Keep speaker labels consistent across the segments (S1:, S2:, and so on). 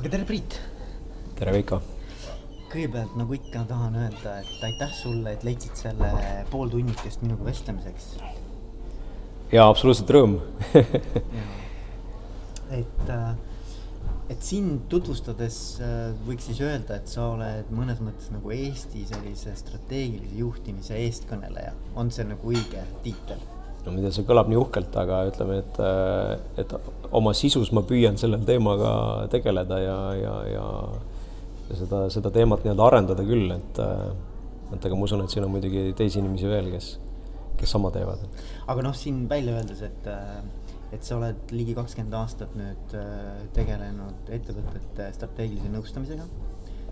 S1: aga tere, Priit!
S2: tere, Veiko!
S1: kõigepealt nagu ikka tahan öelda, et aitäh sulle, et leidsid selle pool tunnikest minuga vestlemiseks.
S2: jaa, absoluutselt rõõm
S1: et, äh, et sind tutvustades äh, võiks siis öelda, et sa oled mõnes mõttes nagu Eesti sellise strateegilise juhtimise eestkõneleja. on see nagu õige tiitel?
S2: No mida see kõlab nii uhkelt, aga ütleme, et, äh, et oma sisus ma püüan selle teemaga tegeleda ja, ja, ja ja seda, seda teemat nii-öelda arendada küll, et et aga ma usun, et siin on muidugi teisi inimesi veel, kes, kes sama teevad.
S1: aga noh, siin välja öeldes, et et sa oled ligi kakskümmend aastat nüüd tegelenud ettevõtete strateegilise nõustamisega.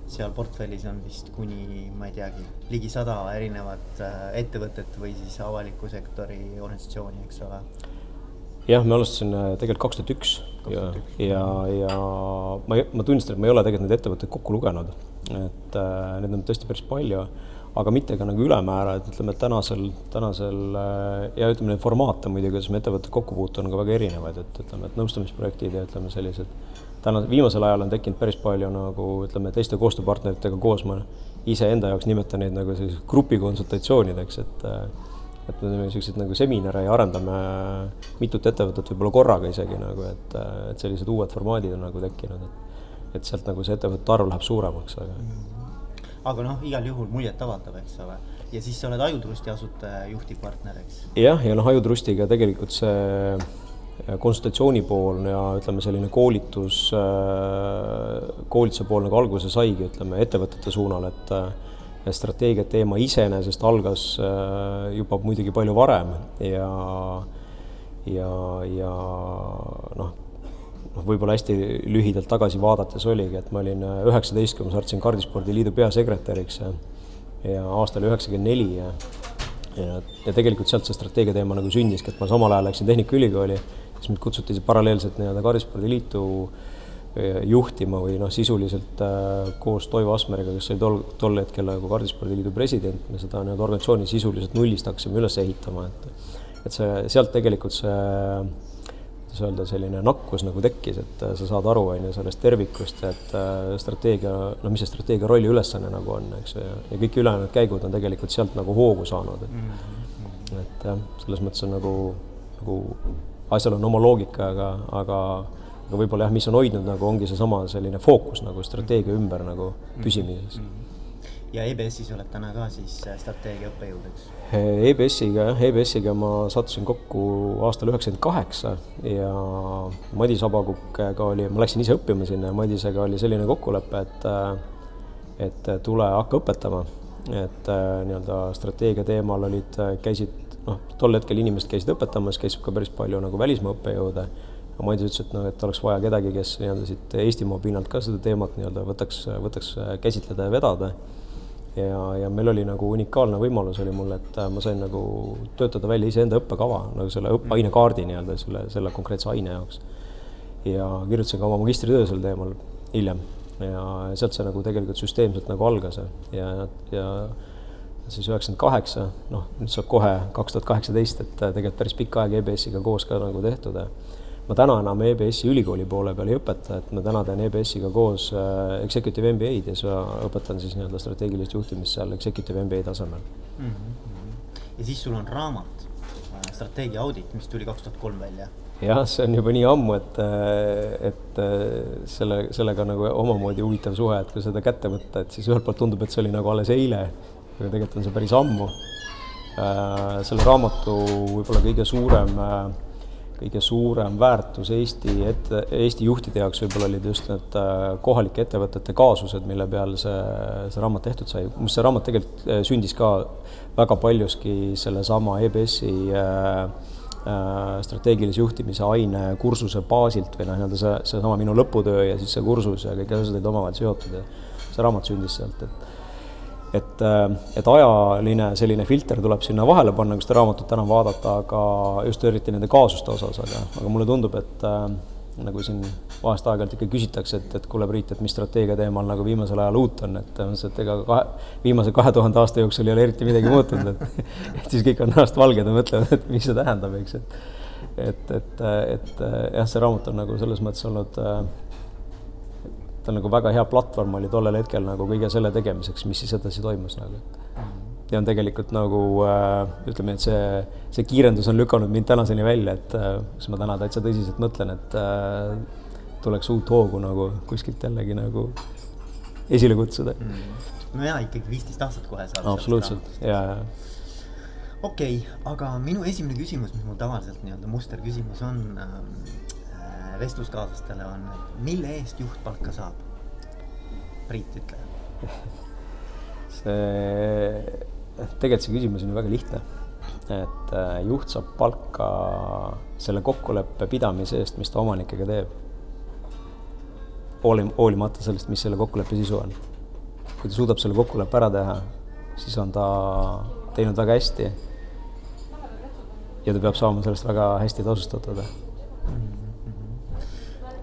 S1: Seal portfellis on vist kuni, ma ei teagi, ligi sada erinevat ettevõtet või siis avaliku sektori organisatsiooni, eks ole.
S2: Jah, me alustasin tegelikult kaks tuhat üks ja, ja, ja ma, ma tunnistan, et ma ei ole tegelikult neid ettevõtteid kokku lugenud, et äh, neid on tõesti päris palju, aga mitte ka nagu ülemäära, et ütleme, et tänasel, tänasel ja ütleme, neid formaate muidugi, kuidas me ettevõtted kokku puutu, on ka väga erinevaid, et ütleme, et nõustamisprojektid ja ütleme, sellised täna, viimasel ajal on tekkinud päris palju nagu ütleme, teiste koostööpartneritega koos ma iseenda jaoks nimetan neid nagu selliseks grupikonsultatsioonideks, et et me teeme niisuguseid nagu seminare ja arendame mitut ettevõtet võib-olla korraga isegi nagu, et, et sellised uued formaadid on nagu tekkinud, et et sealt nagu see ettevõtete arv läheb suuremaks, aga
S1: aga noh, igal juhul muljetavaldav, eks ole. ja siis sa oled Ajutrusti asutaja juhtivpartner, eks?
S2: jah, ja noh, Ajutrustiga tegelikult see konsultatsiooni pool ja ütleme, selline koolitus, koolituse pool nagu alguse saigi, ütleme, ettevõtete suunal, et strateegia teema iseenesest algas juba muidugi palju varem ja, ja, ja noh, noh, võib-olla hästi lühidalt tagasi vaadates oligi, et ma olin üheksateist, kui ma sattusin Kardispordi Liidu peasekretäriks ja, ja aasta oli üheksakümmend neli ja ja, ja tegelikult sealt see strateegia teema nagu sündiski, et ma samal ajal läksin Tehnikaülikooli, siis mind kutsuti paralleelselt nii-öelda Kardispordi Liitu juhtima või noh, sisuliselt äh, koos Toivo Asmeriga, kes oli tol, tol hetkel nagu Kardispordiliidu president, me seda nii-öelda organisatsiooni sisuliselt nullist hakkasime üles ehitama, et et see, sealt tegelikult see, kuidas öelda, selline nakkus nagu tekkis, et sa saad aru, on ju, sellest tervikust, et äh, strateegia, no mis see strateegia rolli ülesanne nagu on, eks ju, ja kõik ülejäänud käigud on tegelikult sealt nagu hoogu saanud, et mm -hmm. et jah, selles mõttes on nagu, nagu asjal on oma loogika, aga, aga aga võib-olla jah, mis on hoidnud nagu ongi seesama selline fookus nagu strateegia ümber nagu püsimises mm. -hmm
S1: ja EBS-is oled täna ka siis strateegia õppejõud, eks?
S2: EBS-iga jah, EBS-iga ma sattusin kokku aastal üheksakümmend kaheksa ja Madis Abakukega oli, ma läksin ise õppima sinna ja Madisega oli selline kokkulepe, et et tule hakka õpetama. et nii-öelda strateegia teemal olid, käisid noh, tol hetkel inimesed käisid õpetamas, käis ka päris palju nagu välismaa õppejõude aga Madis ütles, et noh, et oleks vaja kedagi, kes nii-öelda siit Eestimaa pinnalt ka seda teemat nii-öelda võtaks, võtaks käsitleda ja vedada. ja, ja meil oli nagu unikaalne võimalus oli mul, et ma sain nagu töötada välja iseenda õppekava nagu selle õppeainekaardi nii-öelda selle, selle konkreetse aine jaoks. ja kirjutasin ka oma magistritöö sel teemal hiljem ja sealt see nagu tegelikult süsteemselt nagu algas ja, ja siis üheksakümmend kaheksa, noh, nüüd saab kohe kaks tuhat kaheksateist, et tegelikult päris pikka aega EBS-iga koos ka nagu tehtud ja ma täna enam EBS-i ülikooli poole peal ei õpeta, et ma täna teen EBS-iga koos äh, executive MBA-d ja siis õpetan siis nii-öelda strateegilist juhtimist seal executive MBA tasemel mm.
S1: -hmm. ja siis sul on raamat, äh, strateegia audit, mis tuli kaks tuhat kolm välja.
S2: jah, see on juba nii ammu, et, äh, et selle, sellega nagu omamoodi huvitav suhe, et kui seda kätte võtta, et siis ühelt poolt tundub, et see oli nagu alles eile, aga tegelikult on see päris ammu. selle raamatu võib-olla kõige suurem äh, kõige suurem väärtus Eesti ette, Eesti juhtide jaoks võib-olla olid just need äh, kohalike ettevõtete kaasused, mille peal see, see raamat tehtud sai. muuseas, see raamat tegelikult äh, sündis ka väga paljuski sellesama EBS-i äh, äh, strateegilise juhtimise aine kursuse baasilt või noh, nii-öelda see, seesama minu lõputöö ja siis see kursus ja kõik asjad olid omavahel seotud ja see raamat sündis sealt, et et, äh, et ajaline selline filter tuleb sinna vahele panna, kui seda raamatut enam vaadata, aga just eriti nende kaasuste osas, aga, aga mulle tundub, et äh, nagu siin vahest aeg-ajalt ikka küsitakse, et, et kuule, Priit, et mis strateegia teemal nagu viimasel ajal uut on, et ütlesin, et ega kahe, viimase kahe tuhande aasta jooksul ei ole eriti midagi muutunud, et et siis kõik on ennast valged ja mõtlevad, et mis see tähendab, eks, et et, et, et jah, see raamat on nagu selles mõttes olnud äh, ta nagu väga hea platvorm oli tollel hetkel nagu kõige selle tegemiseks, mis siis edasi toimus nagu. ja on tegelikult nagu äh, ütleme, et see, see kiirendus on lükanud mind tänaseni välja, et äh, kus ma täna täitsa tõsiselt mõtlen, et äh, tuleks uut hoogu nagu kuskilt jällegi nagu esile kutsuda. Mm..
S1: no jaa, ikkagi viisteist aastat kohe saab.
S2: absoluutselt, ja, ja
S1: okei okay,, aga minu esimene küsimus, mis mul tavaliselt nii-öelda musterküsimus on äh, vestluskaaslastele on, mille eest juht palka saab? Priit, ütle
S2: see, tegelikult see küsimus on ju väga lihtne. et äh, juht saab palka selle kokkuleppe pidamise eest, mis ta omanikega teeb. hooli-, hoolimata sellest, mis selle kokkuleppe sisu on. kui ta suudab selle kokkuleppe ära teha, siis on ta teinud väga hästi. ja ta peab saama sellest väga hästi tasustatud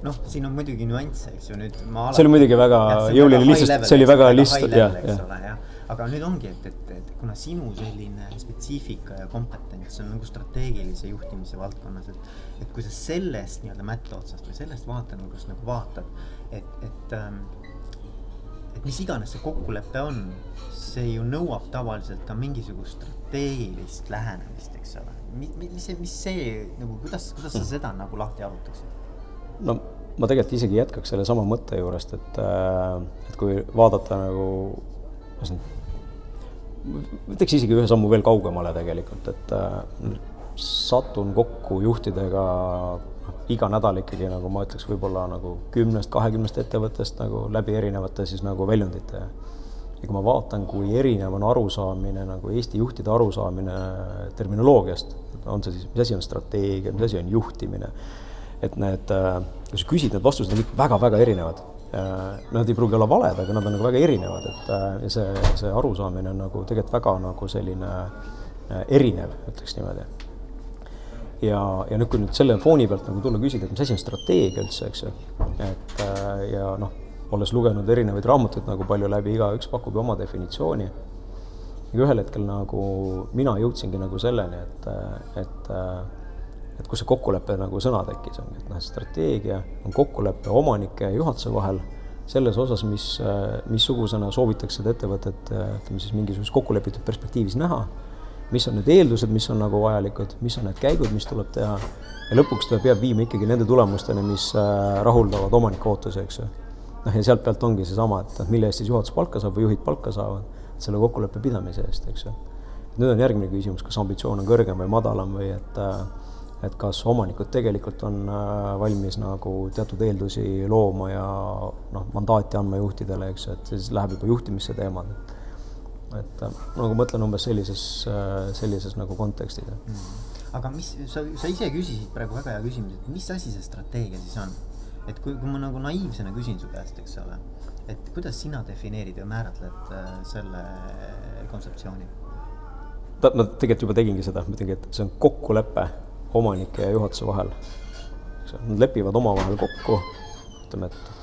S1: noh, siin on muidugi nüansse, eks ju, nüüd ma
S2: see oli muidugi väga jõuline lihtsalt, see oli väga lihtsalt, jah,
S1: jah. aga nüüd ongi, et, et, et kuna sinu selline spetsiifika ja kompetents on nagu strateegilise juhtimise valdkonnas, et, et kui sa sellest nii-öelda mätta otsast või sellest vaatenurgast nagu vaatad, et, et ähm, et mis iganes see kokkulepe on, see ju nõuab tavaliselt ka mingisugust strateegilist lähenemist, eks ole. mis, mis see, mis see nagu, kuidas, kuidas sa seda nagu lahti arvutaksid?
S2: no ma tegelikult isegi jätkaks sellesama mõtte juurest, et, äh, et kui vaadata nagu, ütleks isegi ühe sammu veel kaugemale tegelikult, et äh, satun kokku juhtidega noh, iga nädal ikkagi nagu ma ütleks, võib-olla nagu kümnest, kahekümnest ettevõttest nagu läbi erinevate siis nagu väljundite. ja kui ma vaatan, kui erinev on arusaamine nagu Eesti juhtide arusaamine terminoloogiast, on see siis, mis asi on strateegia, mis asi on juhtimine et need, äh, kui sa küsid, need vastused on kõik väga-väga erinevad. Äh, nad ei pruugi olla valed, aga nad on nagu väga erinevad, et äh, ja see, see arusaamine on nagu tegelikult väga nagu selline erinev, ütleks niimoodi. ja, ja nüüd, kui nüüd selle fooni pealt nagu tulla küsida, et mis asi on strateegia üldse, eks ju, et ja noh, olles lugenud erinevaid raamatuid nagu palju läbi, igaüks pakub ju oma definitsiooni. ja ühel hetkel nagu mina jõudsingi nagu selleni, et, et et kus see kokkulepe nagu sõna tekkis, ongi, et noh, strateegia on kokkulepe omanike ja juhatuse vahel selles osas, mis, missugusena soovitakse seda ettevõtet, ütleme siis mingisuguses kokkulepitud perspektiivis näha, mis on need eeldused, mis on nagu vajalikud, mis on need käigud, mis tuleb teha ja lõpuks ta peab viima ikkagi nende tulemusteni, mis rahuldavad omaniku ootusi, eks ju. noh, ja sealt pealt ongi seesama, et mille eest siis juhatus palka saab või juhid palka saavad, selle kokkuleppe pidamise eest, eks ju. nüüd on järgmine küsimus, kas ambitsioon on kõrgem või madalam või et äh, et kas omanikud tegelikult on äh, valmis nagu teatud eeldusi looma ja noh, mandaati andma juhtidele, eks et siis läheb juba juhtimisse teemad. et äh, nagu mõtlen umbes sellises, äh, sellises nagu kontekstis mm..
S1: aga mis, sa, sa ise küsisid praegu väga hea küsimuse, et mis asi see strateegia siis on? et kui, kui ma nagu naiivsena küsin su käest, eks ole, et kuidas sina defineerid ja määratled selle kontseptsiooni?
S2: ma tegelikult juba tegingi seda, ma ütlengi, et see on kokkulepe omanike ja juhatuse vahel. Nad lepivad omavahel kokku, ütleme, et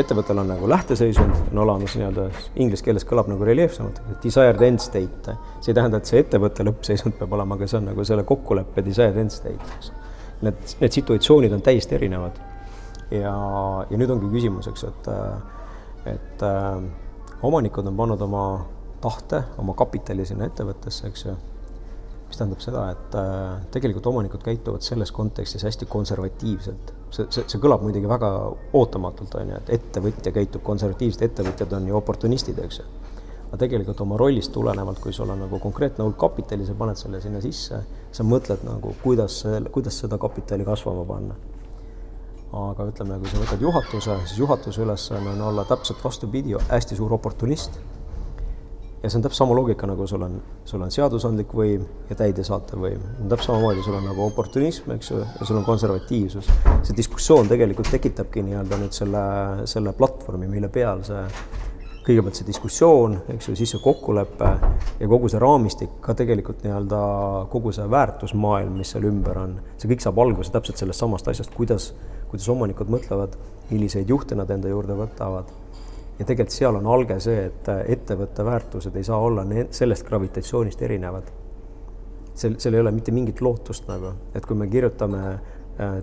S2: ettevõttel on nagu lähteseisund, on olemas nii-öelda, inglise keeles kõlab nagu reljeefsemalt, desired end state. see ei tähenda, et see ettevõtte lõppseisund peab olema, aga see on nagu selle kokkuleppe desired end state. Need, need situatsioonid on täiesti erinevad. ja, ja nüüd ongi küsimus, eks, et, et äh, omanikud on pannud oma tahte, oma kapitali sinna ettevõttesse, eks ju mis tähendab seda, et äh, tegelikult omanikud käituvad selles kontekstis hästi konservatiivselt. see, see, see kõlab muidugi väga ootamatult, on ju, et ettevõtja käitub konservatiivselt, ettevõtjad on ju oportunistid, eks ju. aga tegelikult oma rollist tulenevalt, kui sul on nagu konkreetne hulk kapitali, sa paned selle sinna sisse, sa mõtled nagu, kuidas, kuidas seda kapitali kasvama panna. aga ütleme, kui sa võtad juhatuse, siis juhatuse ülesanne on olla täpselt vastupidi, hästi suur oportunist ja see on täpselt sama loogika, nagu sul on, sul on seadusandlik võim ja täidesaatev võim. täpselt samamoodi, sul on nagu oportunism, eks ju, ja sul on konservatiivsus. see diskussioon tegelikult tekitabki nii-öelda nüüd selle, selle platvormi, mille peal see kõigepealt see diskussioon, eks ju, siis see kokkulepe ja kogu see raamistik, ka tegelikult nii-öelda kogu see väärtusmaailm, mis seal ümber on, see kõik saab alguse täpselt sellest samast asjast, kuidas, kuidas omanikud mõtlevad, milliseid juhte nad enda juurde võtavad ja tegelikult seal on alge see, et äh, ettevõtte väärtused ei saa olla sellest gravitatsioonist erinevad. sel, seal ei ole mitte mingit lootust nagu, et kui me kirjutame äh,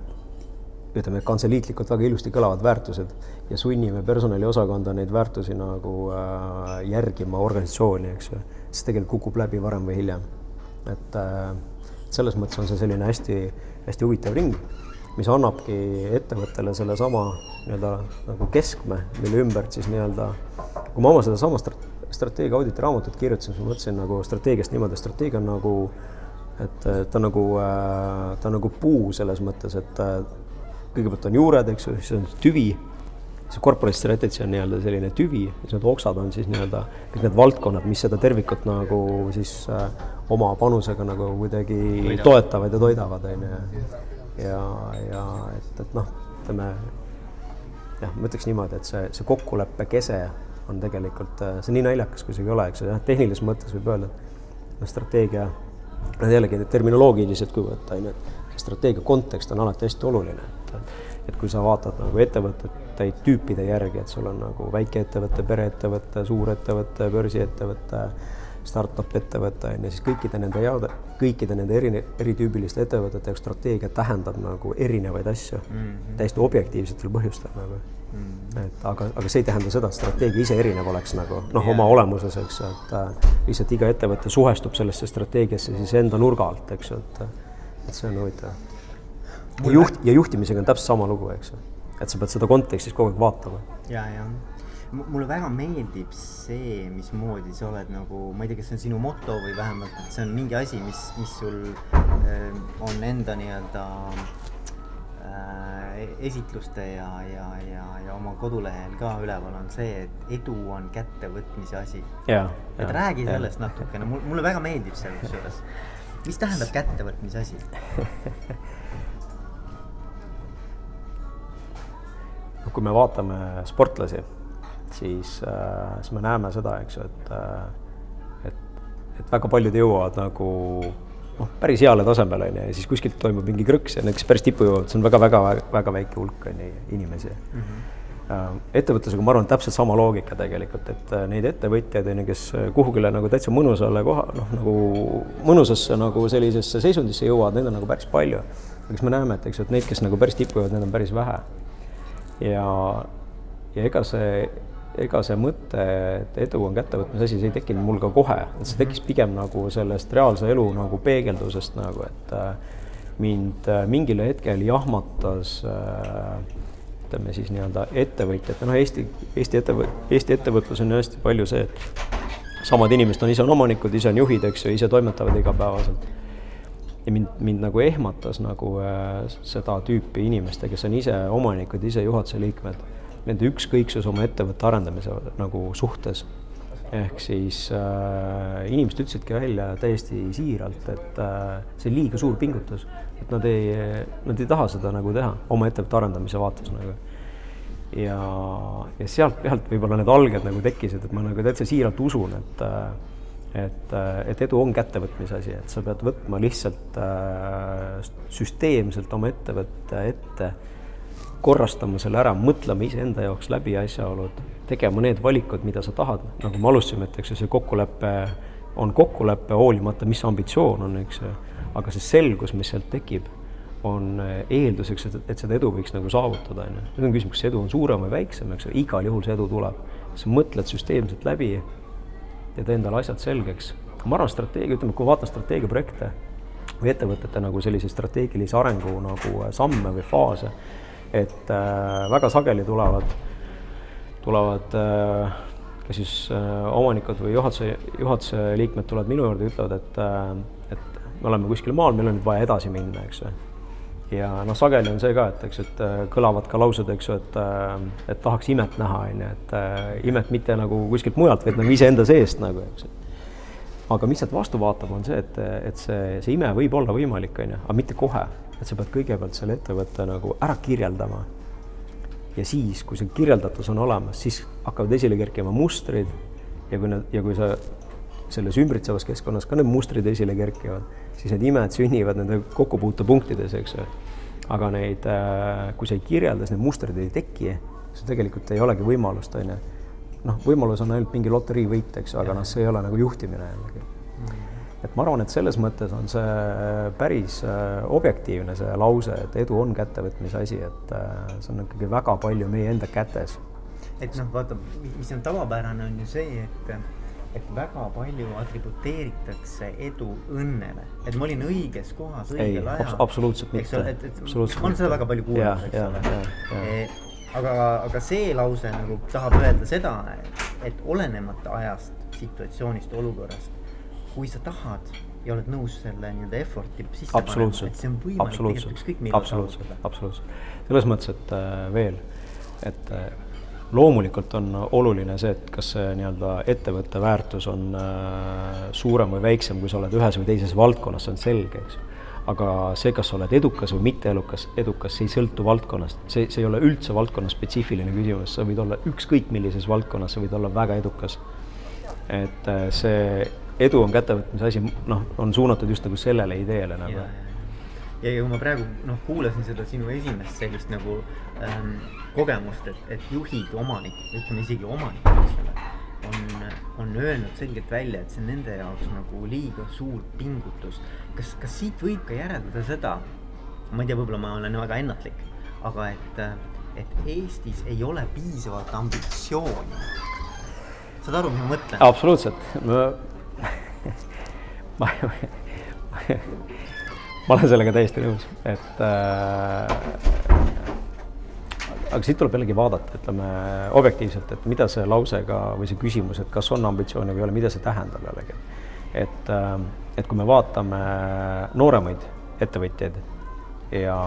S2: ütleme, kantseliitlikult väga ilusti kõlavad väärtused ja sunnime personaliosakonda neid väärtusi nagu äh, järgima organisatsiooni, eks ju, siis tegelikult kukub läbi varem või hiljem. et äh, selles mõttes on see selline hästi, hästi huvitav ring, mis annabki ettevõttele sellesama nii-öelda nagu keskme, mille ümbert siis nii-öelda, kui ma oma sedasama strateegia auditi raamatut kirjutasin, siis ma mõtlesin nagu strateegiast niimoodi, strateegia on nagu et ta on nagu, äh, ta on nagu puu selles mõttes, et äh, kõigepealt on juured, eks ju, siis on tüvi, see corporate strategy on nii-öelda selline tüvi, siis need oksad on siis nii-öelda kõik need valdkonnad, mis seda tervikut nagu siis äh, oma panusega nagu kuidagi toetavad ja toidavad, on ju. Ja, ja et, et noh, ütleme jah, ma ütleks niimoodi, et see, see kokkuleppe kese on tegelikult, äh, see nii naljakas, kui see ei ole, eks ju, jah, tehnilises mõttes võib öelda, et noh, strateegia jällegi need terminoloogilised, kui võtta, on ju, et strateegia kontekst on alati hästi oluline, et kui sa vaatad nagu ettevõtteid tüüpide järgi, et sul on nagu väikeettevõte, pereettevõte, suurettevõte, börsiettevõte, startup ettevõte on ju, siis kõikide nende jaote, kõikide nende eri, eritüübiliste ettevõtete jaoks strateegia tähendab nagu erinevaid asju mm -hmm. täiesti objektiivsetel põhjustel nagu mm.. et aga, aga see ei tähenda seda, et strateegia ise erinev oleks nagu noh yeah., oma olemuses, eks ju, et äh, lihtsalt iga ettevõte suhestub sellesse strateegiasse siis enda nurga alt, eks ju, et, et see on huvitav. juht ja juhtimisega on täpselt sama lugu, eks ju, et sa pead seda kontekstis kogu aeg vaatama.
S1: ja, ja mulle väga meeldib see, mismoodi sa oled nagu, ma ei tea, kas see on sinu moto või vähemalt, et see on mingi asi, mis, mis sul äh, on enda nii-öelda äh, esitluste ja, ja, ja, ja oma kodulehel ka üleval on see, et edu on kättevõtmise asi. et räägi sellest natukene, mulle väga meeldib see kusjuures. mis tähendab kättevõtmise asi
S2: no kui me vaatame sportlasi siis, äh, siis me näeme seda, eks ju, et, äh, et, et väga paljud jõuavad nagu noh, päris heale tasemele, on ju, ja siis kuskilt toimub mingi krõks ja need, kes päris tippu jõuavad, see on väga-väga-väga väike hulk, on ju, inimesi mm. -hmm ettevõtlusega ma arvan, täpselt sama loogika tegelikult, et neid ettevõtjaid on ju, kes kuhugile nagu täitsa mõnusale koha, noh nagu mõnusasse nagu sellisesse seisundisse jõuavad, neid on nagu päris palju. aga siis me näeme, et eks et neid, kes nagu päris tippu jõuavad, neid on päris vähe. ja, ja ega see ega see mõte, et edu on kättevõtmise asi, see ei tekkinud mul ka kohe, et see tekkis pigem nagu sellest reaalse elu nagu peegeldusest nagu, et äh, mind äh, mingil hetkel jahmatas äh, ütleme siis nii-öelda ettevõtjate, noh, Eesti, Eesti ettevõt-, Eesti ettevõtlus on ju hästi palju see, et samad inimesed on, ise on omanikud, ise on juhid, eks ju, ise toimetavad igapäevaselt. ja mind, mind nagu ehmatas nagu äh, seda tüüpi inimeste, kes on ise omanikud, ise juhatuse liikmed nende ükskõiksus oma ettevõtte arendamise nagu suhtes. ehk siis äh, inimesed ütlesidki välja täiesti siiralt, et äh, see liiga suur pingutus, et nad ei, nad ei taha seda nagu teha oma ettevõtte arendamise vaates nagu ja, ja sealt pealt võib-olla need alged nagu tekkisid, et ma nagu täitsa siiralt usun, et et, et edu on kättevõtmise asi, et sa pead võtma lihtsalt äh, süsteemselt oma ettevõtte ette korrastama selle ära, mõtlema iseenda jaoks läbi asjaolud, tegema need valikud, mida sa tahad, nagu me alustasime, et eks ju, see kokkulepe on kokkulepe, hoolimata, mis ambitsioon on, eks ju, aga see selgus, mis sealt tekib, on eelduseks, et, et seda edu võiks nagu saavutada, on ju. nüüd on küsimus, kas edu on suurem või väiksem, eks ju, igal juhul see edu tuleb. sa mõtled süsteemselt läbi ja teed endale asjad selgeks. ma arvan, strateegia, ütleme, kui vaatan strateegiaprojekte või ettevõtete nagu selliseid strateegilise arengu nagu samme või faase et äh, väga sageli tulevad, tulevad äh, ka siis äh, omanikud või juhatuse, juhatuse liikmed tulevad minu juurde ja ütlevad, et et me oleme kuskil maal, meil on nüüd vaja edasi minna, eks ju. ja noh, sageli on see ka, et eks, et kõlavad ka laused, eks ju, et, et tahaks imet näha, on ju, et imet mitte nagu kuskilt mujalt, vaid nagu iseenda seest nagu, eks aga mis sealt vastu vaatab, on see, et, et see, see ime võib olla võimalik, on ju, aga mitte kohe et sa pead kõigepealt selle ettevõtte nagu ära kirjeldama. ja siis, kui see kirjeldatus on olemas, siis hakkavad esile kerkima mustrid ja kui nad ja kui sa selles ümbritsevas keskkonnas ka need mustrid esile kerkivad, siis need imed sünnivad nende kokkupuutepunktides, eks ju. aga neid, äh, kui sa ei kirjelda, siis need mustrid ei teki, siis tegelikult ei olegi võimalust, on ju. noh, võimalus on ainult mingi loteriivõit, eks ju, aga noh, see ei ole nagu juhtimine jällegi et ma arvan, et selles mõttes on see päris äh, objektiivne, see lause, et edu on kättevõtmise asi, et äh, see on ikkagi väga palju meie enda kätes.
S1: et noh, vaata, mis on tavapärane, on ju see, et, et väga palju atributeeritakse edu õnnele, et ma olin õiges kohas õigel
S2: ei,
S1: ajal.
S2: absoluutselt mitte.
S1: ma olen seda väga palju kuulnud, eks ole. E, aga, aga see lause nagu tahab öelda seda, et olenemata ajast, situatsioonist, olukorrast kui sa tahad ja oled nõus selle nii-öelda effort'i sisse
S2: panema, et
S1: see on võimalik tegelikult ükskõik millal
S2: absoluutselt, absoluutselt. selles mõttes, et äh, veel, et äh, loomulikult on oluline see, et kas see nii-öelda ettevõtte väärtus on äh, suurem või väiksem, kui sa oled ühes või teises valdkonnas, see on selge, eks ju. aga see, kas sa oled edukas või mitte edukas, edukas, see ei sõltu valdkonnast, see, see ei ole üldse valdkonna spetsiifiline küsimus, sa võid olla ükskõik millises valdkonnas, sa võid olla väga edukas. et äh, see edu on kättevõtmise asi, noh, on suunatud just nagu sellele ideele nagu. ja,
S1: ja, kui ma praegu noh, kuulasin seda sinu esimest sellist nagu ähm, kogemust, et, et juhid, omanikud, ütleme isegi omanikud, eks ole, on, on öelnud selgelt välja, et see on nende jaoks nagu liiga suur pingutus. kas, kas siit võib ka järeldada seda, ma ei tea, võib-olla ma olen väga ennatlik, aga et, et Eestis ei ole piisavalt ambitsiooni saad aru, mis ma mõtlen?
S2: absoluutselt, ma, ma olen sellega täiesti nõus, et äh, aga siit tuleb jällegi vaadata, ütleme objektiivselt, et mida see lausega või see küsimus, et kas on ambitsiooni või ei ole, mida see tähendab jällegi. et, äh, et kui me vaatame nooremaid ettevõtjaid ja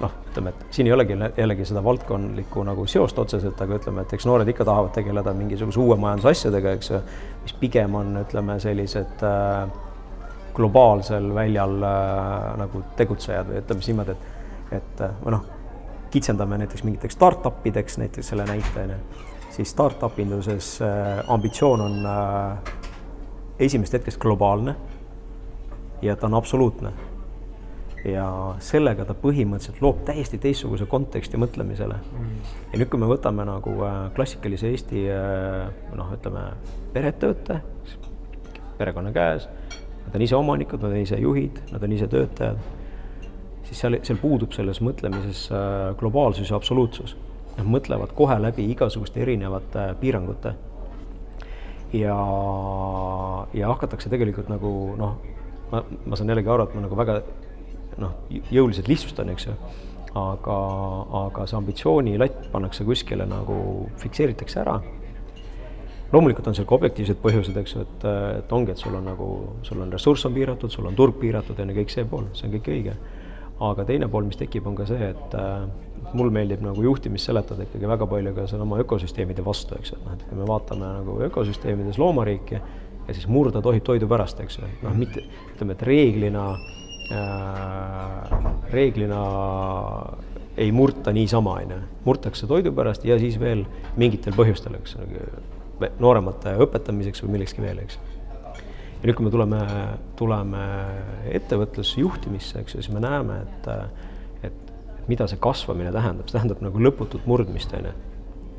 S2: noh, ütleme, et siin ei olegi jällegi seda valdkondlikku nagu seost otseselt, aga ütleme, et eks noored ikka tahavad tegeleda mingisuguse uue majandusasjadega, eks ju, mis pigem on, ütleme, sellised äh, globaalsel väljal äh, nagu tegutsejad või ütleme siis niimoodi, et, et äh, või noh, kitsendame näiteks mingiteks startup ideks näiteks selle näite, on ju, siis startup induses äh, ambitsioon on äh, esimesest hetkest globaalne ja ta on absoluutne ja sellega ta põhimõtteliselt loob täiesti teistsuguse konteksti mõtlemisele mm.. ja nüüd, kui me võtame nagu äh, klassikalise Eesti äh, noh, ütleme peretöötaja, perekonna käes, nad on ise omanikud, nad on ise juhid, nad on ise töötajad, siis seal, seal puudub selles mõtlemises äh, globaalsus ja absoluutsus. Nad mõtlevad kohe läbi igasuguste erinevate piirangute. ja, ja hakatakse tegelikult nagu noh, ma, ma saan jällegi aru, et ma nagu väga noh, jõuliselt lihtsustan, eks ju, aga, aga see ambitsioonilatt pannakse kuskile nagu, fikseeritakse ära. loomulikult on seal ka objektiivsed põhjused, eks ju, et, et ongi, et sul on nagu, sul on ressurss on piiratud, sul on turg piiratud, on ju, kõik see pool, see on kõik õige. aga teine pool, mis tekib, on ka see, et mul meeldib nagu juhtimist seletada ikkagi väga palju ka selle oma ökosüsteemide vastu, eks ju, et noh, et kui me vaatame nagu ökosüsteemides loomariiki ja siis murda tohib toidu pärast, eks ju, noh, mitte ütleme, et reeglina Äh, reeglina ei murta niisama, on ju, murtakse toidu pärast ja siis veel mingitel põhjustel, eks, nooremate õpetamiseks või millekski veel, eks. ja nüüd, kui me tuleme, tuleme ettevõtlusjuhtimisse, eks ju, siis me näeme, et, et, et mida see kasvamine tähendab, see tähendab nagu lõputut murdmist, on ju.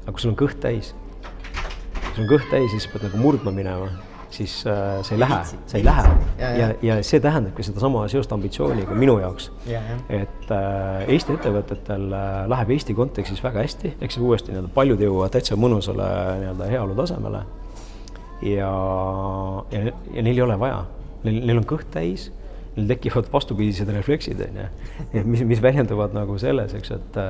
S2: aga kui sul on kõht täis, kui sul on kõht täis, siis pead nagu murdma minema siis äh, see ei lähe, see ei lähe. ja, ja, ja see tähendabki sedasama seost ambitsiooniga minu jaoks. et äh, Eesti ettevõtetel äh, läheb Eesti kontekstis väga hästi, ehk siis uuesti nii-öelda paljud jõuavad täitsa mõnusale nii-öelda heaolu tasemele. ja, ja, ja neil ei ole vaja, neil, neil on kõht täis neil tekivad vastupidised refleksid, on ju. mis, mis väljenduvad nagu selles, eks, et,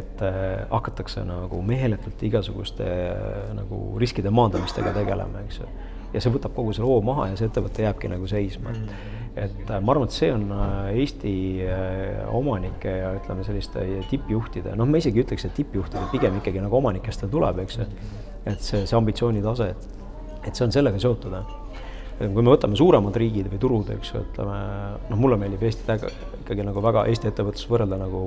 S2: et äh, hakatakse nagu meeletult igasuguste äh, nagu riskide maandamistega tegelema, eks ju ja see võtab kogu selle hoo maha ja see ettevõte jääbki nagu seisma mm. -hmm. et äh, ma arvan, et see on äh, Eesti äh, omanike ja ütleme, selliste tippjuhtide, noh, ma isegi ütleks, et tippjuhtide pigem ikkagi nagu omanikest ta tuleb, eks ju. et see, see ambitsioonitase, et, et see on sellega seotud. kui me võtame suuremad riigid või turud, eks ju, ütleme, noh, mulle meeldib Eestit ikkagi nagu väga Eesti ettevõtlust võrrelda nagu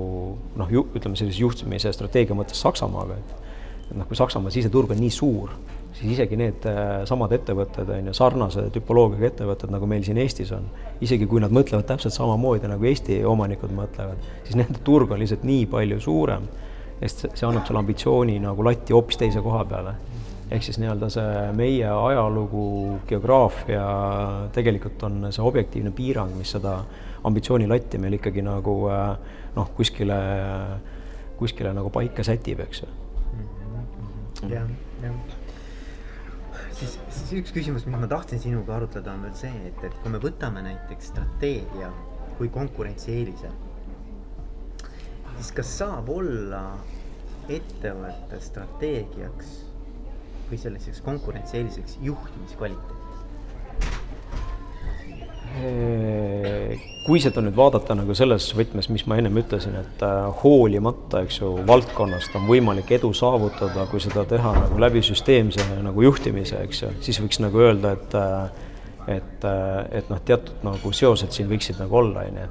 S2: noh, ütleme sellise juhtimise strateegia mõttes Saksamaaga, et et noh, kui Saksamaa siseturg on nii suur siis isegi need äh, samad ettevõtted, on ju, sarnase tüpoloogiaga ettevõtted, nagu meil siin Eestis on, isegi kui nad mõtlevad täpselt samamoodi, nagu Eesti omanikud mõtlevad, siis nende turg on lihtsalt nii palju suurem, sest see annab selle ambitsiooni nagu latti hoopis teise koha peale. ehk siis nii-öelda see meie ajalugu, geograafia tegelikult on see objektiivne piirang, mis seda ambitsioonilatti meil ikkagi nagu äh, noh, kuskile, kuskile nagu paika sätib, eks ju.
S1: Mhm, jah, jah siis, siis üks küsimus, mis ma tahtsin sinuga arutleda, on veel see, et, et kui me võtame näiteks strateegia kui konkurentsieelise, siis kas saab olla ettevõtte strateegiaks või selliseks konkurentsieeliseks juhtimiskvaliteet?
S2: Kui seda nüüd vaadata nagu selles võtmes, mis ma ennem ütlesin, et äh, hoolimata, eks ju, valdkonnast on võimalik edu saavutada, kui seda teha nagu läbi süsteemse nagu juhtimise, eks ju, siis võiks nagu öelda, et äh, et, äh, et noh, teatud nagu seosed siin võiksid nagu olla, on ju.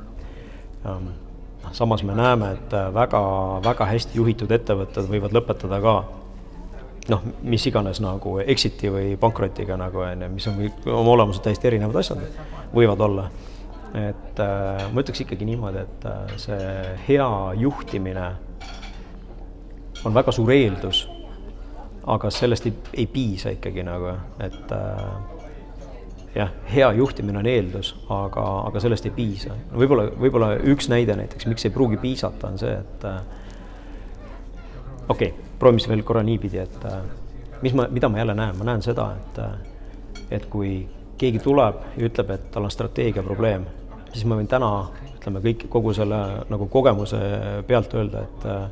S2: noh, samas me näeme, et väga-väga hästi juhitud ettevõtted võivad lõpetada ka noh, mis iganes nagu exit'i või pankrotiga nagu on ju, mis on oma olemuselt täiesti erinevad asjad, võivad olla. et äh, ma ütleks ikkagi niimoodi, et äh, see hea juhtimine on väga suur eeldus, aga sellest ei, ei piisa ikkagi nagu, et äh, jah, hea juhtimine on eeldus, aga, aga sellest ei piisa. võib-olla, võib-olla üks näide näiteks, miks ei pruugi piisata, on see, et äh, okei okay proovime siis veel korra niipidi, et äh, mis ma, mida ma jälle näen, ma näen seda, et, äh, et kui keegi tuleb ja ütleb, et tal on strateegia probleem, siis ma võin täna, ütleme kõik, kogu selle nagu kogemuse pealt öelda, et äh,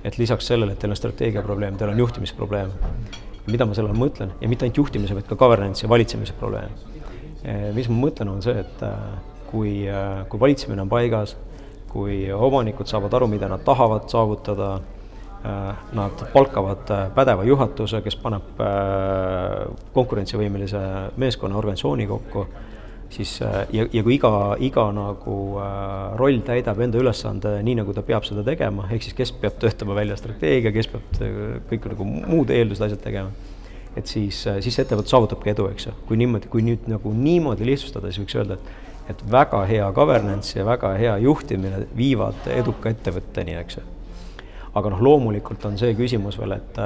S2: et lisaks sellele, et teil on strateegia probleem, teil on juhtimisprobleem. mida ma selle all mõtlen ja mitte ainult juhtimise, vaid ka governance ja valitsemise probleem. mis ma mõtlen, on see, et kui, kui valitsemine on paigas, kui omanikud saavad aru, mida nad tahavad saavutada nad palkavad äh, pädeva juhatuse, kes paneb äh, konkurentsivõimelise meeskonna, organisatsiooni kokku, siis ja, ja kui iga, iga nagu roll täidab enda ülesande nii, nagu ta peab seda tegema, ehk siis kes peab töötama välja strateegia, kes peab kõik nagu muud eeldused, asjad tegema, et siis, siis ettevõte saavutabki edu, eks ju. kui niimoodi, kui nüüd nagu niimoodi lihtsustada, siis võiks öelda, et et väga hea governance ja väga hea juhtimine viivad eduka ettevõtteni, eks ju aga noh, loomulikult on see küsimus veel, et,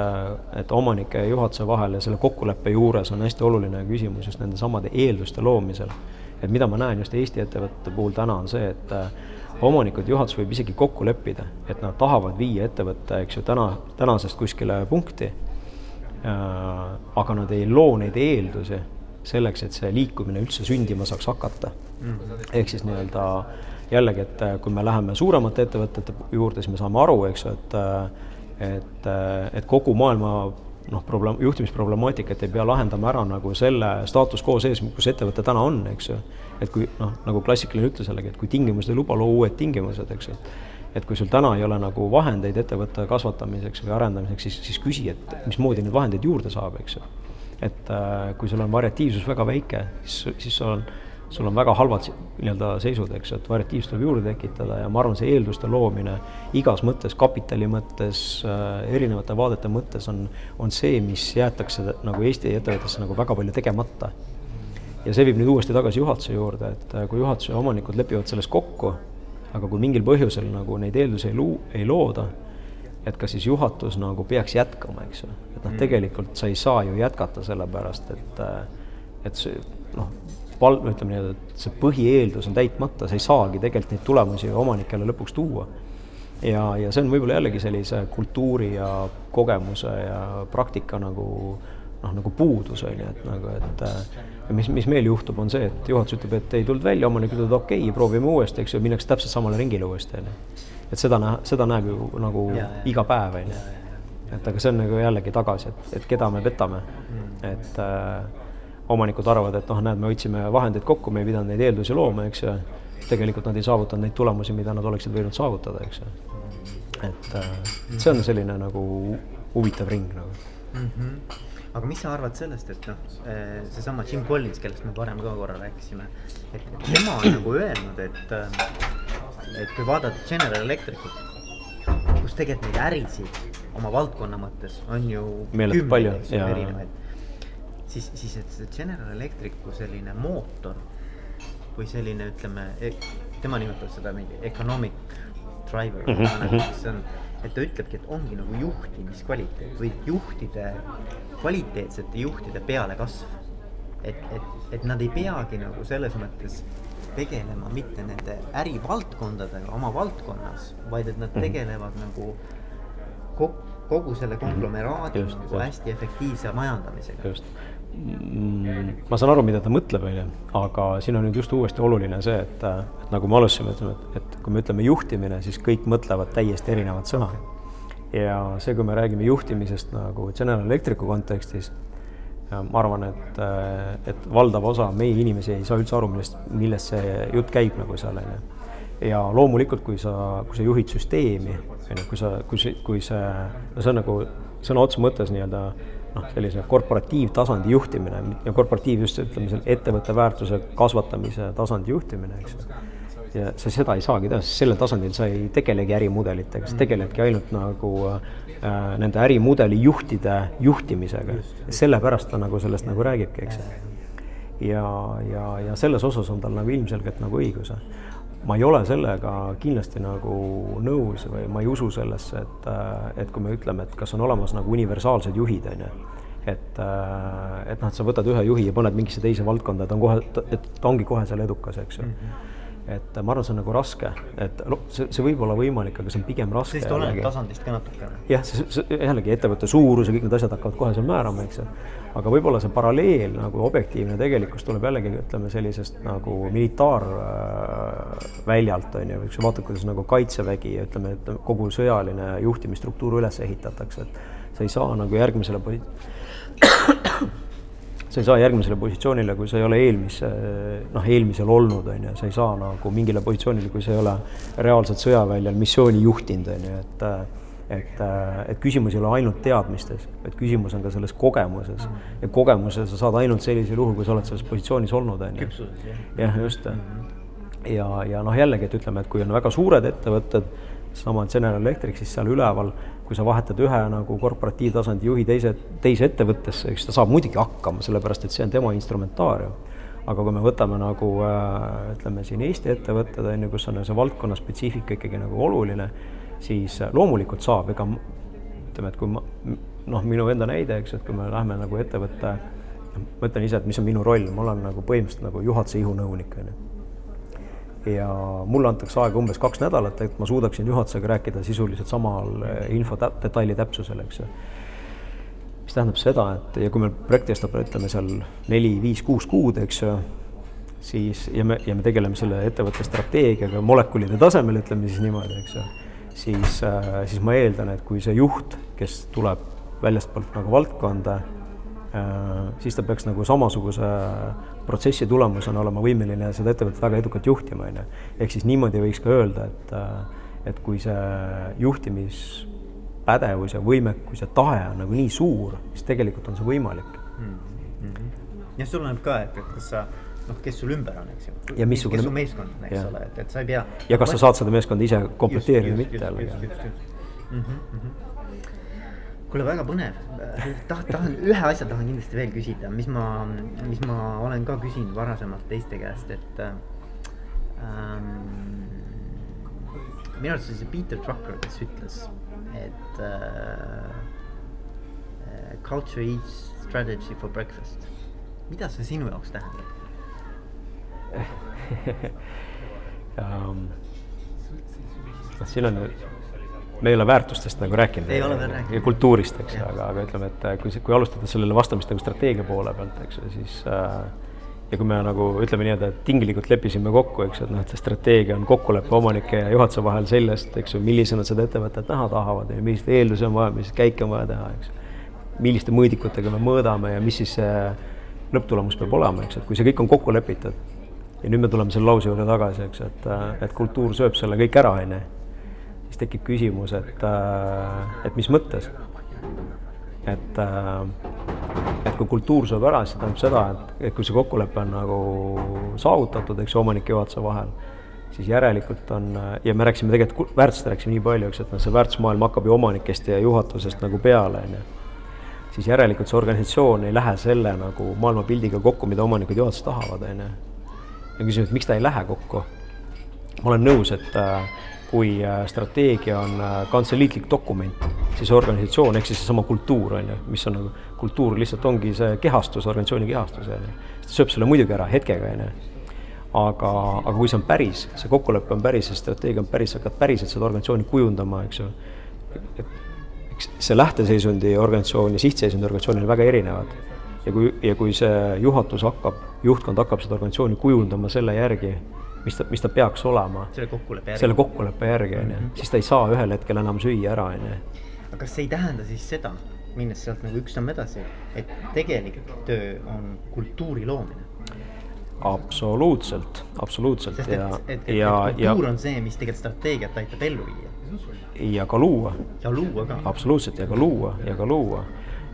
S2: et omanike ja juhatuse vahel ja selle kokkuleppe juures on hästi oluline küsimus just nende samade eelduste loomisel. et mida ma näen just Eesti ettevõtete puhul täna, on see, et omanikud, juhatus võib isegi kokku leppida, et nad tahavad viia ettevõtte, eks ju, täna, tänasest kuskile punkti äh,, aga nad ei loo neid eeldusi selleks, et see liikumine üldse sündima saaks hakata mm. ehk siis nii-öelda äh, jällegi, et äh, kui me läheme suuremate ettevõtete juurde, siis me saame aru, eks ju, et äh, et, äh, et kogu maailma noh, probleem, juhtimisproblemaatikat ei pea lahendama ära nagu selle staatus quo sees, kus ettevõte täna on, eks ju. et kui noh, nagu klassikaline ütlus jällegi, et kui tingimused ei luba, loo uued tingimused, eks ju. et kui sul täna ei ole nagu vahendeid ettevõtte kasvatamiseks või arendamiseks, siis, siis küsi, et mismoodi neid vahendeid juurde saab, eks ju. et äh, kui sul on variatiivsus väga väike, siis, siis sul on sul on väga halvad nii-öelda seisud, eks, et variatiivsust tuleb juurde tekitada ja ma arvan, see eelduste loomine igas mõttes, kapitali mõttes äh,, erinevate vaadete mõttes on, on see, mis jäetakse nagu Eesti ettevõttesse nagu väga palju tegemata. ja see viib nüüd uuesti tagasi juhatuse juurde, et äh, kui juhatuse omanikud lepivad selles kokku, aga kui mingil põhjusel nagu neid eeldusi ei luu-, ei looda, et kas siis juhatus nagu peaks jätkama, eks ju. et noh, mm. tegelikult sa ei saa ju jätkata sellepärast, et, äh, et see noh, pal-, ütleme nii-öelda, et see põhieeldus on täitmata, sa ei saagi tegelikult neid tulemusi omanikele lõpuks tuua. ja, ja see on võib-olla jällegi sellise kultuuri ja kogemuse ja praktika nagu noh, nagu puudus, on ju, et nagu, et ja mis, mis meil juhtub, on see, et juhatus ütleb, et ei tulnud välja, omanik ütleb, okei okay,, proovime uuesti, eks ju, minnakse täpselt samale ringile uuesti, on ju. et seda näha, seda näeb ju nagu ja, ja. iga päev, on ju. et aga see on nagu jällegi tagasi, et, et keda me petame mm., et äh, omanikud arvavad, et noh, näed, me hoidsime vahendeid kokku, me ei pidanud neid eeldusi looma, eks ju. tegelikult nad ei saavutanud neid tulemusi, mida nad oleksid võinud saavutada, eks ju. et äh, see on selline nagu huvitav ring nagu mm.
S1: -hmm aga mis sa arvad sellest, et noh, äh, seesama Jim Collins, kellest me varem ka korra rääkisime, et tema on nagu öelnud, et, äh, et kui vaadata General Electricut, kus tegelikult neid ärisid oma valdkonna mõttes on ju
S2: meeletult palju
S1: erinevaid siis, siis et see General Electricu selline mootor või selline, ütleme, e-, tema nimetab seda mingi economic driver mm, -hmm. see on, et ta ütlebki, et ongi nagu juhtimiskvaliteet või juhtide, kvaliteetsete juhtide pealekasv. et, et, et nad ei peagi nagu selles mõttes tegelema mitte nende ärivaldkondadega oma valdkonnas, vaid et nad mhm. tegelevad mm -hmm. nagu kogu, kogu selle konglomeraadi just, nagu just. hästi efektiivse majandamisega. just
S2: mm, ma saan aru, mida ta mõtleb, on ju, aga siin on nüüd just uuesti oluline see, et, et nagu me alustasime, ütleme, et, et kui me ütleme juhtimine, siis kõik mõtlevad täiesti erinevat sõna. ja see, kui me räägime juhtimisest nagu General Electricu kontekstis ma arvan, et, et valdav osa meie inimesi ei saa üldse aru, millest, millest see jutt käib nagu seal, on ju. ja loomulikult, kui sa, kui sa juhid süsteemi, on ju, kui sa, kui see, kui see, no see on nagu sõna otseses mõttes nii-öelda noh, sellise korporatiivtasandi juhtimine ja korporatiiv just ütleme, selle ettevõtte väärtuse kasvatamise tasandi juhtimine, eks ju ja sa seda ei saagi teha, sest sellel tasandil sa ei tegelegi ärimudelitega, sa tegeledki ainult nagu äh, nende ärimudeli juhtide juhtimisega. sellepärast ta nagu sellest nagu räägibki, eks ju. ja, ja, ja selles osas on tal nagu ilmselgelt nagu õigus. Ma ei ole sellega kindlasti nagu nõus või ma ei usu sellesse, et, äh, et kui me ütleme, et kas on olemas nagu universaalsed juhid, on ju et, äh, et noh, et sa võtad ühe juhi ja paned mingisse teise valdkonda, ta on kohe, et ta ongi kohe seal edukas, eks ju mm. -hmm et ma arvan, see on nagu raske, et noh, see, see võib olla võimalik, aga see on pigem raske.
S1: siis ta oleneb tasandist ka natukene.
S2: jah, see, see jällegi ettevõtte suurus ja kõik need asjad hakkavad kohe seal määrama, eks ju. aga võib-olla see paralleel nagu objektiivne tegelikkus tuleb jällegi ütleme sellisest nagu militaarväljalt äh, on ju, eks ju, vaatad, kuidas nagu kaitsevägi ja ütleme, et kogu sõjaline juhtimisstruktuur üles ehitatakse, et sa ei saa nagu järgmisele posi- sa ei saa järgmisele positsioonile, kui sa ei ole eelmise, noh, eelmisel olnud, on ju, sa ei saa nagu mingile positsioonile, kui sa ei ole reaalselt sõjaväljal missiooni juhtinud, on ju, et et, et küsimus ei ole ainult teadmistes, vaid küsimus on ka selles kogemuses mm. -hmm. ja kogemuse sa saad ainult sellisel juhul, kui sa oled selles positsioonis olnud, on ju. jah, just. -hmm. ja, ja noh, jällegi, et ütleme, et kui on väga suured ettevõtted, sama General Electric, siis seal üleval kui sa vahetad ühe nagu korporatiivtasandi juhi teise, teise ettevõttesse, eks ta saab muidugi hakkama, sellepärast et see on tema instrumentaarium. aga kui me võtame nagu äh, ütleme siin Eesti ettevõtted, on ju, kus on see valdkonna spetsiifika ikkagi nagu oluline, siis loomulikult saab, ega ütleme, et kui ma, noh, minu enda näide, eks, et kui me läheme nagu ettevõtte, ma ütlen ise, et mis on minu roll, ma olen nagu põhimõtteliselt nagu juhatuse ihunõunik, on ju ja mulle antakse aega umbes kaks nädalat, et ma suudaksin juhatusega rääkida sisuliselt samal eh, info tä detaili täpsusel, eks ju. mis tähendab seda, et ja kui meil projekt kestab, ütleme seal neli, viis, kuus kuud, eks ju, siis ja me, ja me tegeleme selle ettevõtte strateegiaga molekulide tasemel, ütleme siis niimoodi, eks ju, siis, äh, siis ma eeldan, et kui see juht, kes tuleb väljastpoolt nagu valdkonda, siis ta peaks nagu samasuguse protsessi tulemusena olema võimeline seda ettevõtet väga edukalt juhtima, on ju. ehk siis niimoodi võiks ka öelda, et, äh, et kui see juhtimispädevus ja võimekus ja tahe on nagu nii suur, siis tegelikult on see võimalik mm.
S1: -hmm. ja see oleneb ka, et, et kas sa noh, kes sul ümber on, eks ju.
S2: ja missugune.
S1: kes su meeskond on, eks ole, et, et sa ei pea.
S2: ja kas sa saad seda meeskonda ise komplekteerida või mitte jällegi. Mm
S1: -hmm kuule, väga põnev. tahan, tahan, ühe asja tahan kindlasti veel küsida, mis ma, mis ma olen ka küsinud varasemalt teiste käest, et ähm, minu arust oli see Peter Drucker, kes ütles, et äh, culture eats strategy for breakfast. mida see sinu jaoks tähendab
S2: um,? siin on me ei ole väärtustest nagu rääkinud.
S1: ei ole veel rääkinud.
S2: ja kultuurist, eks aga, aga ütleme, et kui, kui alustada sellele vastamist nagu strateegia poole pealt, eks ju, siis äh, ja kui me nagu ütleme nii-öelda, et tinglikult leppisime kokku, eks et noh, et see strateegia on kokkulepe omanike ja juhatuse vahel sellest, eks ju, millisena seda ettevõtet näha tahavad ja milliseid eeldusi on vaja, milliseid käike on vaja teha, eks. milliste mõõdikutega me mõõdame ja mis siis see lõpptulemus peab olema, eks, et kui see kõik on kokku lepitud ja nüüd me tuleme selle lause juurde tagasi, eks, et, et kultuur sööb selle kõik ära, on ju siis tekib küsimus, et, äh, et mis mõttes. et, äh, et kui kultuur saab ära, siis see tähendab seda, et, et kui see kokkulepe on nagu saavutatud, eks ju, omanike juhatuse vahel, siis järelikult on, ja me rääkisime tegelikult, väärtustest rääkisime nii palju, eks, et noh, see väärtusmaailm hakkab ju omanikest ja juhatusest nagu peale, on ju. siis järelikult see organisatsioon ei lähe selle nagu maailmapildiga kokku, mida omanikud ja juhatus tahavad, on ju. ja küsimus, et miks ta ei lähe kokku? ma olen nõus, et äh, kui äh, strateegia on äh, kantseliitlik dokument, siis organisatsioon ehk siis seesama kultuur on ju, mis on nagu, kultuur lihtsalt ongi see kehastus, organisatsiooni kehastus on ju. sööb selle muidugi ära hetkega on ju. aga, aga kui see on päris, see kokkulepe on päris, see strateegia on päris, sa hakkad päriselt seda organisatsiooni kujundama, eks ju. et eks see lähteseisundi organisatsioon ja sihtseisundi organisatsioon on väga erinevad. ja kui, ja kui see juhatus hakkab, juhtkond hakkab seda organisatsiooni kujundama selle järgi, mis ta, mis ta peaks olema.
S1: selle kokkuleppe järgi.
S2: selle kokkuleppe järgi, on ju, siis ta ei saa ühel hetkel enam süüa ära, on ju.
S1: aga kas see ei tähenda siis seda, minnes sealt nagu üks samm edasi, et tegelik töö on kultuuri loomine?
S2: absoluutselt, absoluutselt
S1: sest et,
S2: ja,
S1: et, et,
S2: ja,
S1: et
S2: ja,
S1: kultuur on see, mis tegelikult strateegiat aitab ellu viia
S2: ja ka luua,
S1: ja luua ka.
S2: absoluutselt, ja ka luua, ja ka luua.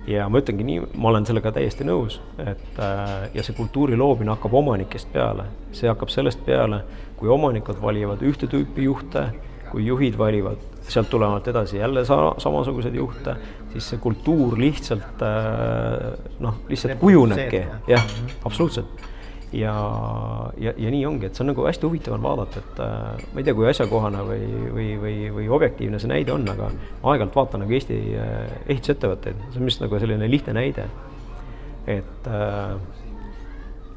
S2: Ja ma ütlengi nii, ma olen sellega täiesti nõus, et äh, ja see kultuuri loomine hakkab omanikest peale. see hakkab sellest peale, kui omanikud valivad ühte tüüpi juhte, kui juhid valivad sealt tulenevalt edasi jälle sa-, samasuguseid juhte, siis see kultuur lihtsalt äh, noh, lihtsalt kujunebki, jah, absoluutselt ja, ja, ja nii ongi, et see on nagu hästi huvitav on vaadata, et äh, ma ei tea, kui asjakohane või, või, või, või objektiivne see näide on, aga aeg-ajalt vaatan nagu Eesti äh, ehitusettevõtteid, see on vist nagu selline lihtne näide. et äh,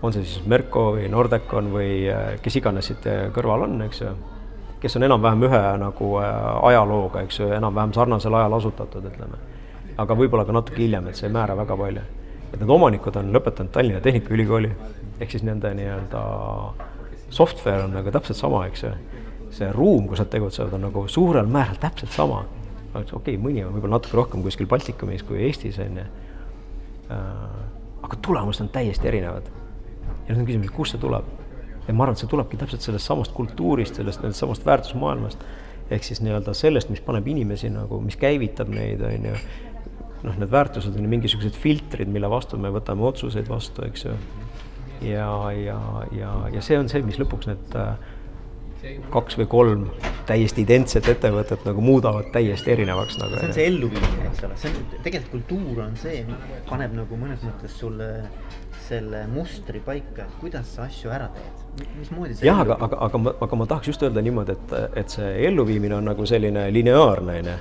S2: on see siis Merko või Nordecon või äh, kes iganes siit kõrval on, eks ju, kes on enam-vähem ühe nagu äh, ajalooga, eks ju, enam-vähem sarnasel ajal asutatud, ütleme. aga võib-olla ka natuke hiljem, et see ei määra väga palju. et need omanikud on lõpetanud Tallinna Tehnikaülikooli ehk siis nende nii-öelda software on nagu täpselt sama, eks ju. see ruum, kus nad tegutsevad, on nagu suurel määral täpselt sama. okei okay,, mõni on võib-olla natuke rohkem kuskil Baltikumis kui Eestis, on ju. aga tulemused on täiesti erinevad. ja nüüd on küsimus, kust see tuleb? ja ma arvan, et see tulebki täpselt sellest samast kultuurist, sellest, sellest samast väärtusmaailmast. ehk siis nii-öelda sellest, mis paneb inimesi nagu, mis käivitab neid, on ju. noh, need väärtused on ju mingisugused filtrid, mille vastu me võtame otsuseid vastu, eks ju ja, ja, ja, ja see on see, mis lõpuks need äh, kaks või kolm täiesti identset ettevõtet nagu muudavad täiesti erinevaks nagu.
S1: see on see elluviimine, eks ole, see on, tegelikult kultuur on see, paneb nagu mõnes mõttes sulle selle mustri paika, et kuidas sa asju ära teed, mismoodi
S2: jah, aga, aga, aga ma, aga ma tahaks just öelda niimoodi, et, et see elluviimine on nagu selline lineaarne, on ju,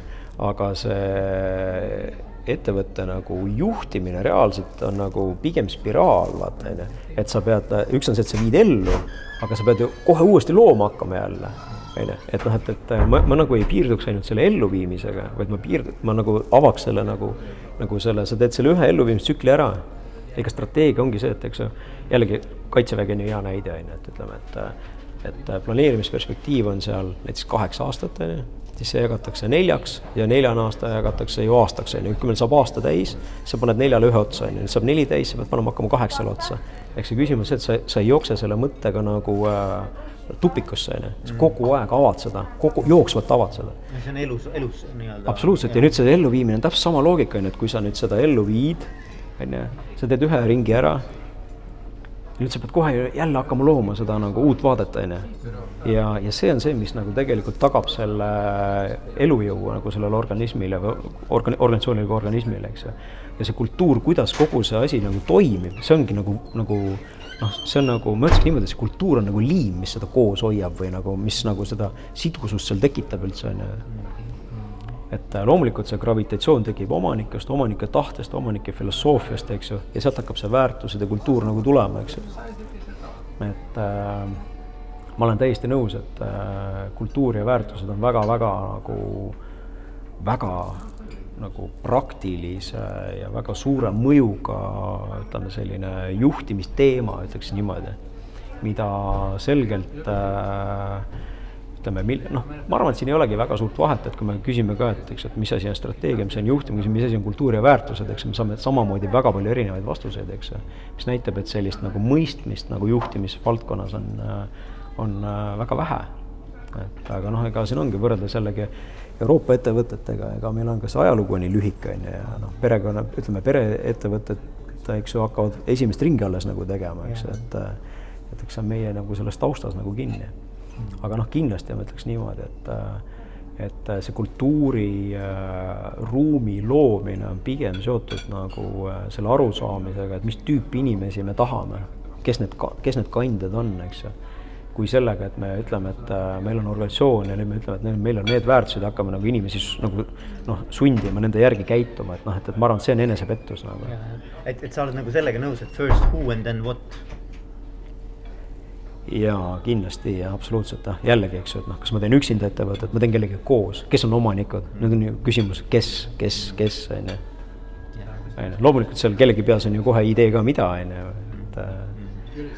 S2: aga see ettevõtte nagu juhtimine reaalselt on nagu pigem spiraal, vaata onju. et sa pead, üks on see, et sa viid ellu, aga sa pead ju kohe uuesti looma hakkama jälle. onju, et noh, et, et ma, ma nagu ei piirduks ainult selle elluviimisega, vaid ma piird-, ma nagu avaks selle nagu, nagu selle, sa teed selle ühe elluviimistsükli ära. ega strateegia ongi see, et eks ju, jällegi kaitsevägi on ju hea näide onju, et ütleme, et et planeerimisperspektiiv on seal näiteks kaheksa aastat onju siis see jagatakse neljaks ja neljane aasta jagatakse ju aastaks, on ju, kui meil saab aasta täis, sa paned neljale ühe otsa, on ju, nüüd saab neli täis, sa pead panema hakkama kaheksale otsa. ehk see küsimus et sa, sa ei jookse selle mõttega nagu äh, tupikusse, on ju, sa kogu aeg avad seda, kogu, jooksvalt avad seda.
S1: see on elus, elus nii-öelda.
S2: absoluutselt, ja nüüd see elluviimine on täpselt sama loogika, on ju, et kui sa nüüd seda ellu viid, on ju, sa teed ühe ringi ära nüüd sa pead kohe jälle hakkama looma seda nagu uut vaadet, on ju. ja, ja see on see, mis nagu tegelikult tagab selle elujõu nagu sellele organismile või organ-, organisatsioonile kui organismile, eks ju. ja see kultuur, kuidas kogu see asi nagu toimib, see ongi nagu, nagu noh, see on nagu, ma ütleks niimoodi, et see kultuur on nagu liim, mis seda koos hoiab või nagu, mis nagu seda sidusust seal tekitab üldse, on ju et äh, loomulikult see gravitatsioon tekib omanikest, omanike tahtest, omanike filosoofiast, eks ju, ja sealt hakkab see väärtused ja kultuur nagu tulema, eks ju. et äh, ma olen täiesti nõus, et äh, kultuur ja väärtused on väga-väga nagu, väga nagu praktilise ja väga suure mõjuga, ütleme selline juhtimisteema, ütleks niimoodi, mida selgelt äh, ütleme, mil-, noh, ma arvan, et siin ei olegi väga suurt vahet, et kui me küsime ka, et eks, et mis asi on strateegia, mis on juhtimine, mis asi on kultuur ja väärtused, eks me saame samamoodi väga palju erinevaid vastuseid, eks mis näitab, et sellist nagu mõistmist nagu juhtimisvaldkonnas on, on väga vähe. et aga noh, ega siin ongi võrreldes jällegi Euroopa ettevõtetega, ega meil on ka see ajalugu on nii lühike, on ju, ja noh, perekonna, ütleme, pereettevõtted, eks ju, hakkavad esimest ringi alles nagu tegema, eks et et eks see on meie nagu selles taustas nagu kinni aga noh, kindlasti ma ütleks niimoodi, et et see kultuuriruumi äh, loomine on pigem seotud nagu äh, selle arusaamisega, et mis tüüpi inimesi me tahame, kes need, kes need kandjad on, eks ju. kui sellega, et me ütleme, et äh, meil on organisatsioon ja nüüd me ütleme, et meil on need väärtused ja hakkame nagu inimesi nagu noh, sundima nende järgi käituma, et noh, et, et ma arvan, et see on enesepettus nagu.
S1: et, et sa oled nagu sellega nõus, et first who and then what?
S2: Jaa, kindlasti ja absoluutselt jah, jällegi, eks ju, et noh, kas ma teen üksinda ettevõtet, ma teen kellegagi koos, kes on omanikud, nüüd on ju küsimus, kes, kes, kes on ju. on ju, loomulikult seal kellegi peas on ju kohe idee ka, mida on ju, et äh,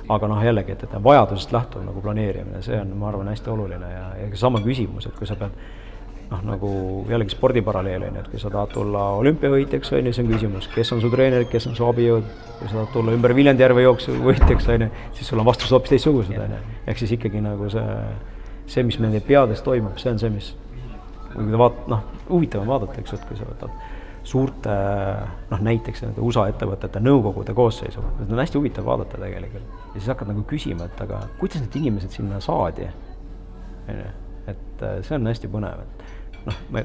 S2: aga noh, jällegi, et, et vajadusest lähtuv nagu planeerimine, see on, ma arvan, hästi oluline ja, ja sama küsimus, et kui sa pead noh, nagu jällegi spordiparalleel on ju, et kui sa tahad tulla olümpiavõitjaks, on ju, see on küsimus, kes on su treenerid, kes on su abijõud, kui sa tahad tulla ümber Viljandijärve jooksu võitjaks, on ju, siis sul on vastused hoopis teistsugused, on ju. ehk siis ikkagi nagu see, see, mis meie peades toimub, see on see, mis kui vaat-, noh, huvitav on vaadata, eks et kui sa võtad suurte noh, näiteks nende USA ettevõtete nõukogude koosseisu, seda on hästi huvitav vaadata tegelikult. ja siis hakkad nagu küsima, et aga kuidas need inimesed sinna saadi, on ju, et äh, see on hästi põnev, et noh, ma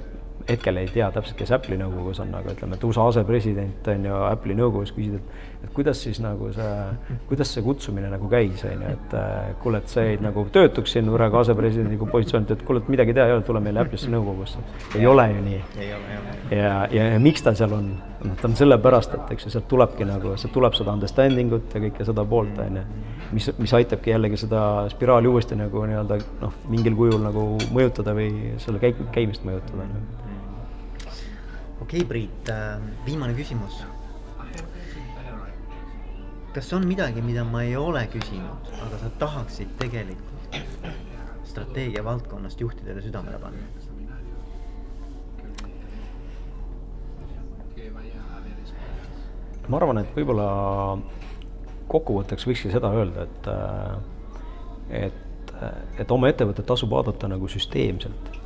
S2: hetkel ei tea täpselt, kes Apple'i nõukogus on, aga ütleme, et USA asepresident on ju Apple'i nõukogus, küsid, et et kuidas siis nagu see, kuidas see kutsumine nagu käis, on ju, et äh, kuule, et sa jäid nagu töötuks siin praegu asepresidendi positsioonilt, et kuule, et midagi teha ei ole, tule meile Apple'isse nõukogusse. ei ole ju nii ja, ja, ja miks ta seal on? noh, ta on sellepärast, et eks ju sealt tulebki nagu, sealt tuleb seda understanding ut ja kõike seda poolt, on ju. mis, mis aitabki jällegi seda spiraali uuesti nagu nii-öelda noh, mingil kujul nagu mõjutada või selle käik-, käimist mõjutada.
S1: okei okay,, Priit, viimane küsimus. Kas on midagi, mida ma ei ole küsinud, aga sa tahaksid tegelikult strateegia valdkonnast juhtidele südamele panna?
S2: ma arvan, et võib-olla kokkuvõtteks võikski seda öelda, et, et, et oma ettevõtet tasub vaadata nagu süsteemselt.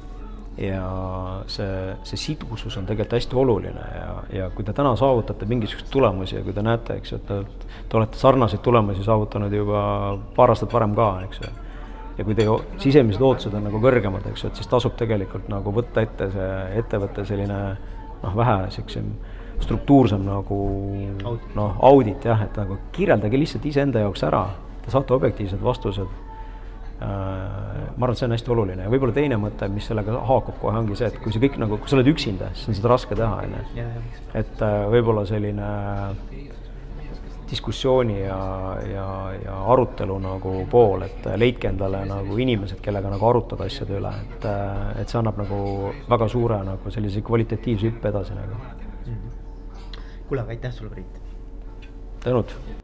S2: Ja see, see sidusus on tegelikult hästi oluline ja, ja kui te täna saavutate mingisuguseid tulemusi ja kui te näete, eks ju, et te, te olete sarnaseid tulemusi saavutanud juba paar aastat varem ka, eks ju. ja kui teie sisemised ootused on nagu kõrgemad, eks ju, et siis tasub tegelikult nagu võtta ette see ettevõtte selline noh, vähe siuksem struktuursem nagu noh, audit jah, et nagu kirjeldage lihtsalt iseenda jaoks ära, te saate objektiivsed vastused. Ma arvan, et see on hästi oluline ja võib-olla teine mõte, mis sellega haakub kohe, ongi see, et kui see kõik nagu, kui sa oled üksinda, siis on seda raske teha, on ju. et äh, võib-olla selline diskussiooni ja, ja, ja arutelu nagu pool, et leidke endale nagu inimesed, kellega nagu arutada asjade üle, et, et see annab nagu väga suure nagu sellise kvalitatiivse hüppe edasi nagu
S1: kuule, aga aitäh sulle, Priit!
S2: tänud!